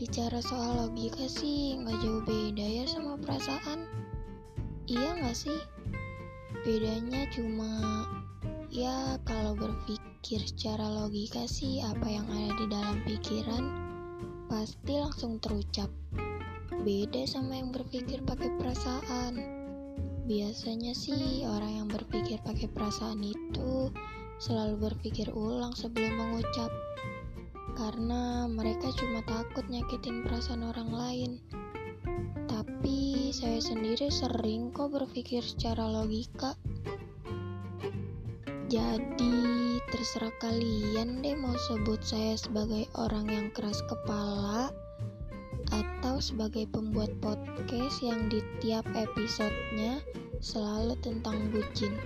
bicara soal logika sih nggak jauh beda ya sama perasaan. Iya nggak sih? Bedanya cuma ya kalau berpikir secara logika sih apa yang ada di dalam pikiran pasti langsung terucap. Beda sama yang berpikir pakai perasaan. Biasanya sih orang yang berpikir pakai perasaan itu selalu berpikir ulang sebelum mengucap karena mereka cuma takut nyakitin perasaan orang lain. Tapi saya sendiri sering kok berpikir secara logika. Jadi terserah kalian deh mau sebut saya sebagai orang yang keras kepala atau sebagai pembuat podcast yang di tiap episodenya selalu tentang bucin.